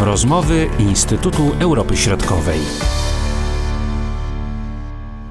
Rozmowy Instytutu Europy Środkowej.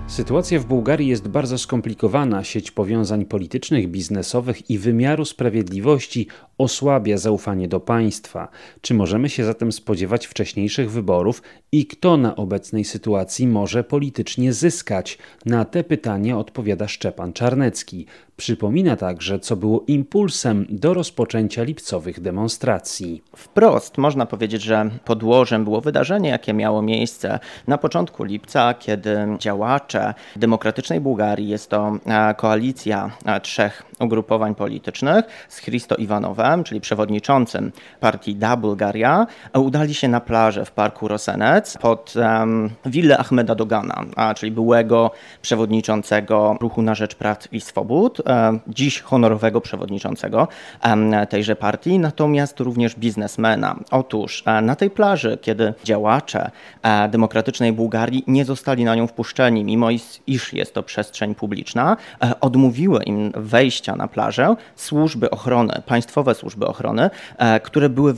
Sytuacja w Bułgarii jest bardzo skomplikowana. Sieć powiązań politycznych, biznesowych i wymiaru sprawiedliwości osłabia zaufanie do państwa. Czy możemy się zatem spodziewać wcześniejszych wyborów i kto na obecnej sytuacji może politycznie zyskać? Na te pytania odpowiada Szczepan Czarnecki. Przypomina także, co było impulsem do rozpoczęcia lipcowych demonstracji. Wprost można powiedzieć, że podłożem było wydarzenie, jakie miało miejsce na początku lipca, kiedy działacze demokratycznej Bułgarii, jest to e, koalicja e, trzech ugrupowań politycznych z Christo Iwanowem, czyli przewodniczącym partii Da Bulgaria, udali się na plażę w parku Rosenec pod um, willę Ahmeda Dogana, a, czyli byłego przewodniczącego Ruchu na Rzecz Praw i Swobód, dziś honorowego przewodniczącego tejże partii, natomiast również biznesmena. Otóż e, na tej plaży, kiedy działacze e, demokratycznej Bułgarii nie zostali na nią wpuszczeni, mimo iż jest to przestrzeń publiczna, e, odmówiły im wejścia na plażę służby ochrony, państwowe służby ochrony, e, które były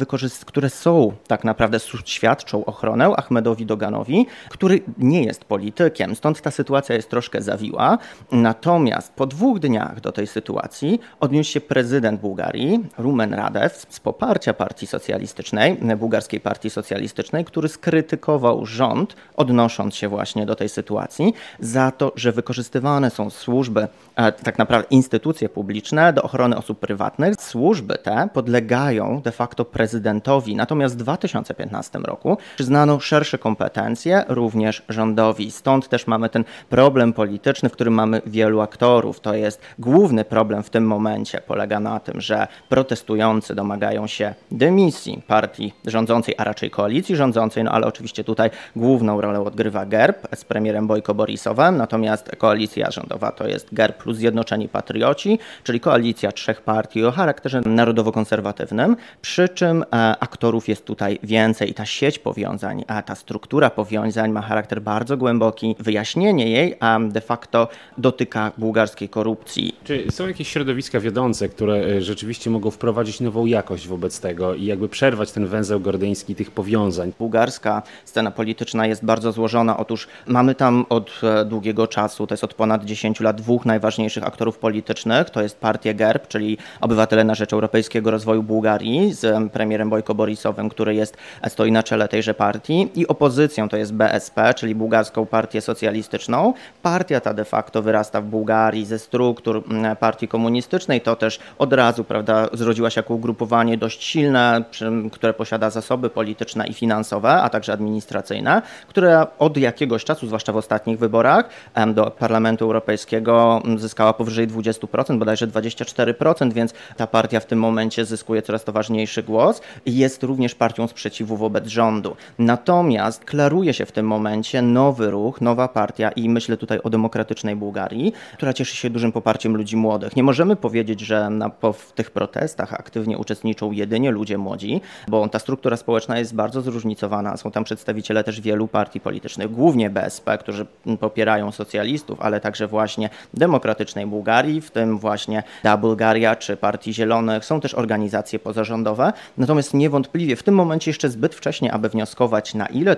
które są tak naprawdę świadczą ochronę Ahmedowi Doganowi, który nie jest politykiem. Stąd ta sytuacja jest troszkę zawiła. Natomiast po dwóch dniach do tej sytuacji odniósł się prezydent Bułgarii, Rumen Radew, z poparcia partii socjalistycznej, bułgarskiej partii socjalistycznej, który skrytykował rząd, odnosząc się właśnie do tej sytuacji, za to, że wykorzystywane są służby, e, tak naprawdę instytucje publiczne, do ochrony osób prywatnych. Służby te podlegają de facto prezydentowi. Natomiast w 2015 roku przyznano szersze kompetencje również rządowi. Stąd też mamy ten problem polityczny, w którym mamy wielu aktorów. To jest główny problem w tym momencie. Polega na tym, że protestujący domagają się dymisji partii rządzącej, a raczej koalicji rządzącej, no ale oczywiście tutaj główną rolę odgrywa GERB z premierem Bojko Borisowem, natomiast koalicja rządowa to jest GERB plus Zjednoczeni Patrioci, czyli koalicja trzech partii o charakterze narodowo-konserwatywnym, przy czym e, aktorów jest tutaj więcej i ta sieć powiązań, a ta struktura powiązań ma charakter bardzo głęboki. Wyjaśnienie jej a de facto dotyka bułgarskiej korupcji. Czy są jakieś środowiska wiodące, które e, rzeczywiście mogą wprowadzić nową jakość wobec tego i jakby przerwać ten węzeł gordyjski tych powiązań? Bułgarska scena polityczna jest bardzo złożona. Otóż mamy tam od e, długiego czasu, to jest od ponad 10 lat, dwóch najważniejszych aktorów politycznych. To jest partię GERB, czyli Obywatele na Rzecz Europejskiego Rozwoju Bułgarii z premierem Bojko Borisowem, który jest, stoi na czele tejże partii i opozycją to jest BSP, czyli Bułgarską Partię Socjalistyczną. Partia ta de facto wyrasta w Bułgarii ze struktur partii komunistycznej. To też od razu prawda, zrodziła się jako ugrupowanie dość silne, które posiada zasoby polityczne i finansowe, a także administracyjne, które od jakiegoś czasu, zwłaszcza w ostatnich wyborach do Parlamentu Europejskiego zyskała powyżej 20%, bodajże 24%, więc ta partia w tym momencie zyskuje coraz to ważniejszy głos i jest również partią sprzeciwu wobec rządu. Natomiast klaruje się w tym momencie nowy ruch, nowa partia i myślę tutaj o demokratycznej Bułgarii, która cieszy się dużym poparciem ludzi młodych. Nie możemy powiedzieć, że na, po, w tych protestach aktywnie uczestniczą jedynie ludzie młodzi, bo ta struktura społeczna jest bardzo zróżnicowana. Są tam przedstawiciele też wielu partii politycznych, głównie BSP, którzy popierają socjalistów, ale także właśnie demokratycznej Bułgarii, w tym właśnie Da Bulgaria czy Partii Zielonych. Są też organizacje pozarządowe. Natomiast niewątpliwie w tym momencie jeszcze zbyt wcześnie, aby wnioskować, na ile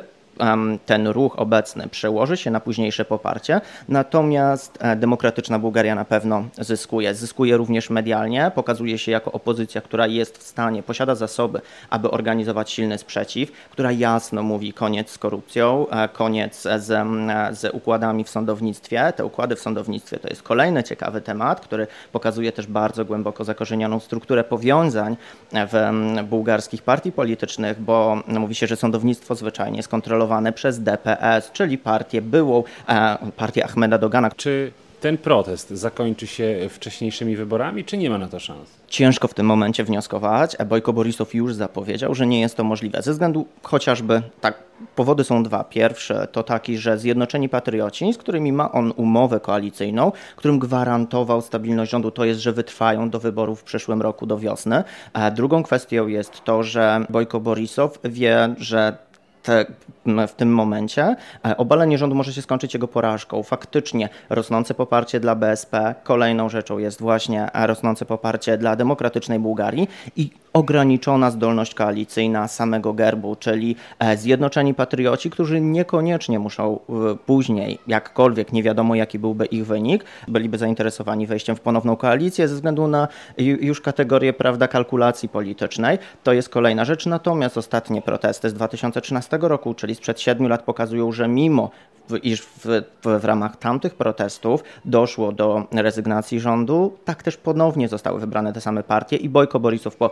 ten ruch obecny przełoży się na późniejsze poparcie, natomiast e, demokratyczna Bułgaria na pewno zyskuje. Zyskuje również medialnie, pokazuje się jako opozycja, która jest w stanie, posiada zasoby, aby organizować silny sprzeciw, która jasno mówi koniec z korupcją, e, koniec z, z układami w sądownictwie. Te układy w sądownictwie to jest kolejny ciekawy temat, który pokazuje też bardzo głęboko zakorzenioną strukturę powiązań w bułgarskich partii politycznych, bo mówi się, że sądownictwo zwyczajnie jest kontrolowane przez DPS, czyli partię byłą, e, partię Ahmeda Dogana. Czy ten protest zakończy się wcześniejszymi wyborami, czy nie ma na to szans? Ciężko w tym momencie wnioskować. Bojko Borisow już zapowiedział, że nie jest to możliwe. Ze względu chociażby, tak, powody są dwa. Pierwsze to taki, że Zjednoczeni Patrioci, z którymi ma on umowę koalicyjną, którym gwarantował stabilność rządu, to jest, że wytrwają do wyborów w przyszłym roku, do wiosny. A drugą kwestią jest to, że Bojko Borisow wie, że te, w tym momencie e, obalenie rządu może się skończyć jego porażką. Faktycznie rosnące poparcie dla BSP, kolejną rzeczą jest właśnie rosnące poparcie dla demokratycznej Bułgarii i ograniczona zdolność koalicyjna samego gerbu, czyli e, zjednoczeni patrioci, którzy niekoniecznie muszą e, później, jakkolwiek nie wiadomo jaki byłby ich wynik, byliby zainteresowani wejściem w ponowną koalicję ze względu na już kategorię prawda, kalkulacji politycznej. To jest kolejna rzecz. Natomiast ostatnie protesty z 2013 roku, czyli sprzed siedmiu lat, pokazują, że mimo iż w, w, w, ramach tamtych protestów doszło do rezygnacji rządu, tak też ponownie zostały wybrane te same partie i Bojko Borisow po,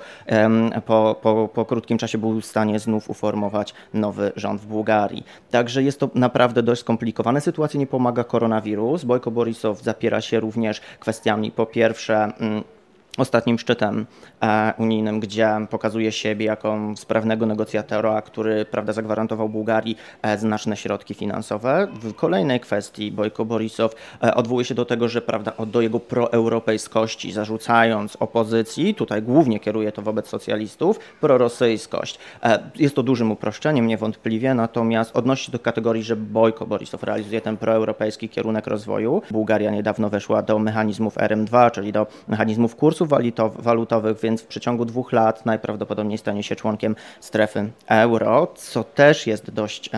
po, po, po krótkim czasie był w stanie znów uformować nowy rząd w Bułgarii. Także jest to naprawdę dość skomplikowane. Sytuacji nie pomaga koronawirus. Bojko Borisow zapiera się również kwestiami po pierwsze mm, ostatnim szczytem e, unijnym, gdzie pokazuje siebie jako sprawnego negocjatora, który prawda, zagwarantował Bułgarii e, znaczne środki finansowe. W kolejnej kwestii Bojko Borisow e, odwołuje się do tego, że prawda, do jego proeuropejskości, zarzucając opozycji, tutaj głównie kieruje to wobec socjalistów, prorosyjskość. Jest to dużym uproszczeniem niewątpliwie, natomiast odnosi się do kategorii, że Bojko Borisow realizuje ten proeuropejski kierunek rozwoju. Bułgaria niedawno weszła do mechanizmów RM2, czyli do mechanizmów kursów walutowych, więc w przeciągu dwóch lat najprawdopodobniej stanie się członkiem strefy euro, co też jest dość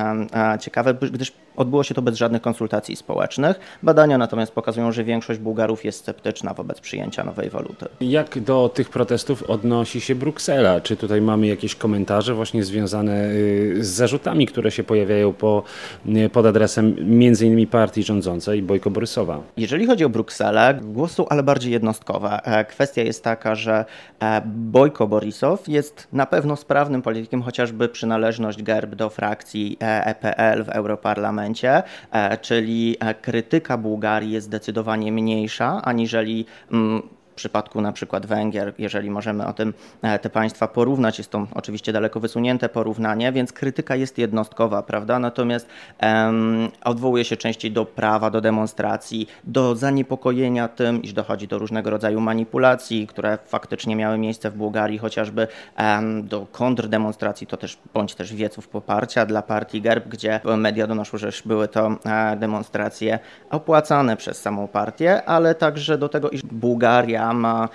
ciekawe, gdyż Odbyło się to bez żadnych konsultacji społecznych. Badania natomiast pokazują, że większość Bułgarów jest sceptyczna wobec przyjęcia nowej waluty. Jak do tych protestów odnosi się Bruksela? Czy tutaj mamy jakieś komentarze właśnie związane y, z zarzutami, które się pojawiają po, y, pod adresem m.in. partii rządzącej Bojko Borysowa? Jeżeli chodzi o Brukselę, głosy są ale bardziej jednostkowe. E, kwestia jest taka, że e, Bojko Borisow jest na pewno sprawnym politykiem, chociażby przynależność gerb do frakcji EPL e w Europarlamencie momencie, e, czyli e, krytyka Bułgarii jest zdecydowanie mniejsza aniżeli mm, w przypadku na przykład Węgier, jeżeli możemy o tym e, te państwa porównać, jest to oczywiście daleko wysunięte porównanie, więc krytyka jest jednostkowa, prawda? Natomiast odwołuje się częściej do prawa, do demonstracji, do zaniepokojenia tym, iż dochodzi do różnego rodzaju manipulacji, które faktycznie miały miejsce w Bułgarii, chociażby do kontrdemonstracji, to też bądź też wieców poparcia dla partii GERB, gdzie media donoszą, że były to e, demonstracje opłacane przez samą partię, ale także do tego, iż Bułgaria ma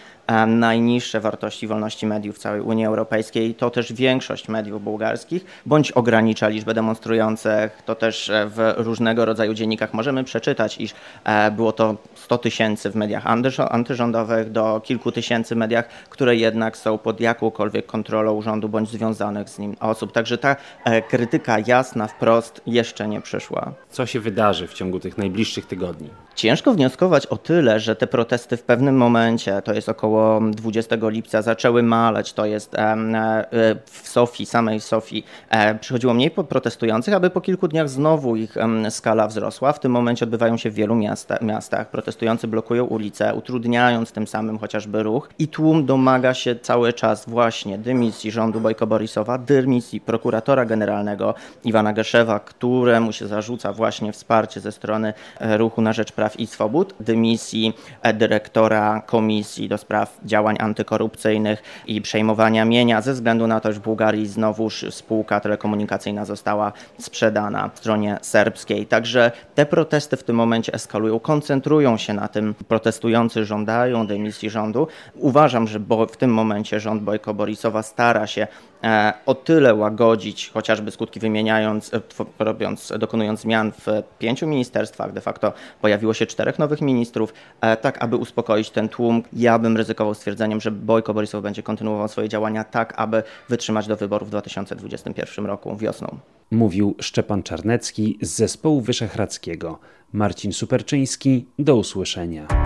najniższe wartości wolności mediów w całej Unii Europejskiej. To też większość mediów bułgarskich, bądź ogranicza liczbę demonstrujących. To też e, w różnego rodzaju dziennikach możemy przeczytać, iż e, było to 100 tysięcy w mediach antyrządowych do kilku tysięcy w mediach, które jednak są pod jakąkolwiek kontrolą urzędu bądź związanych z nim osób. Także ta e, krytyka jasna, wprost jeszcze nie przyszła. Co się wydarzy w ciągu tych najbliższych tygodni? Ciężko wnioskować o tyle, że te protesty w pewnym momencie, to jest około 20 lipca, zaczęły maleć. To jest e, e, w Sofii, samej Sofii, e, przychodziło mniej protestujących, aby po kilku dniach znowu ich skala wzrosła. W tym momencie odbywają się w wielu miasta, miastach. Protestujący blokują ulice, utrudniając tym samym chociażby ruch i tłum domaga się cały czas właśnie dymisji rządu Bojko Borisowa, dymisji prokuratora generalnego Iwana Geszewa, któremu się zarzuca właśnie wsparcie ze strony ruchu na rzecz praw Praw i Swobód, dymisji e, dyrektora Komisji do Spraw Działań Antykorupcyjnych i Przejmowania Mienia ze względu na to, że w Bułgarii znowuż spółka telekomunikacyjna została sprzedana stronie serbskiej. Także te protesty w tym momencie eskalują, koncentrują się na tym. Protestujący żądają dymisji rządu. Uważam, że w tym momencie rząd Bojko Borisowa stara się o tyle łagodzić chociażby skutki wymieniając, e, robiąc, dokonując zmian w pięciu ministerstwach, de facto pojawiło się czterech nowych ministrów, e, tak aby uspokoić ten tłum. Ja bym ryzykował stwierdzeniem, że Bojko Borisow będzie kontynuował swoje działania tak, aby wytrzymać do wyborów w 2021 roku wiosną. Mówił Szczepan Czarnecki z zespołu Wyszehradzkiego. Marcin Superczyński, do usłyszenia.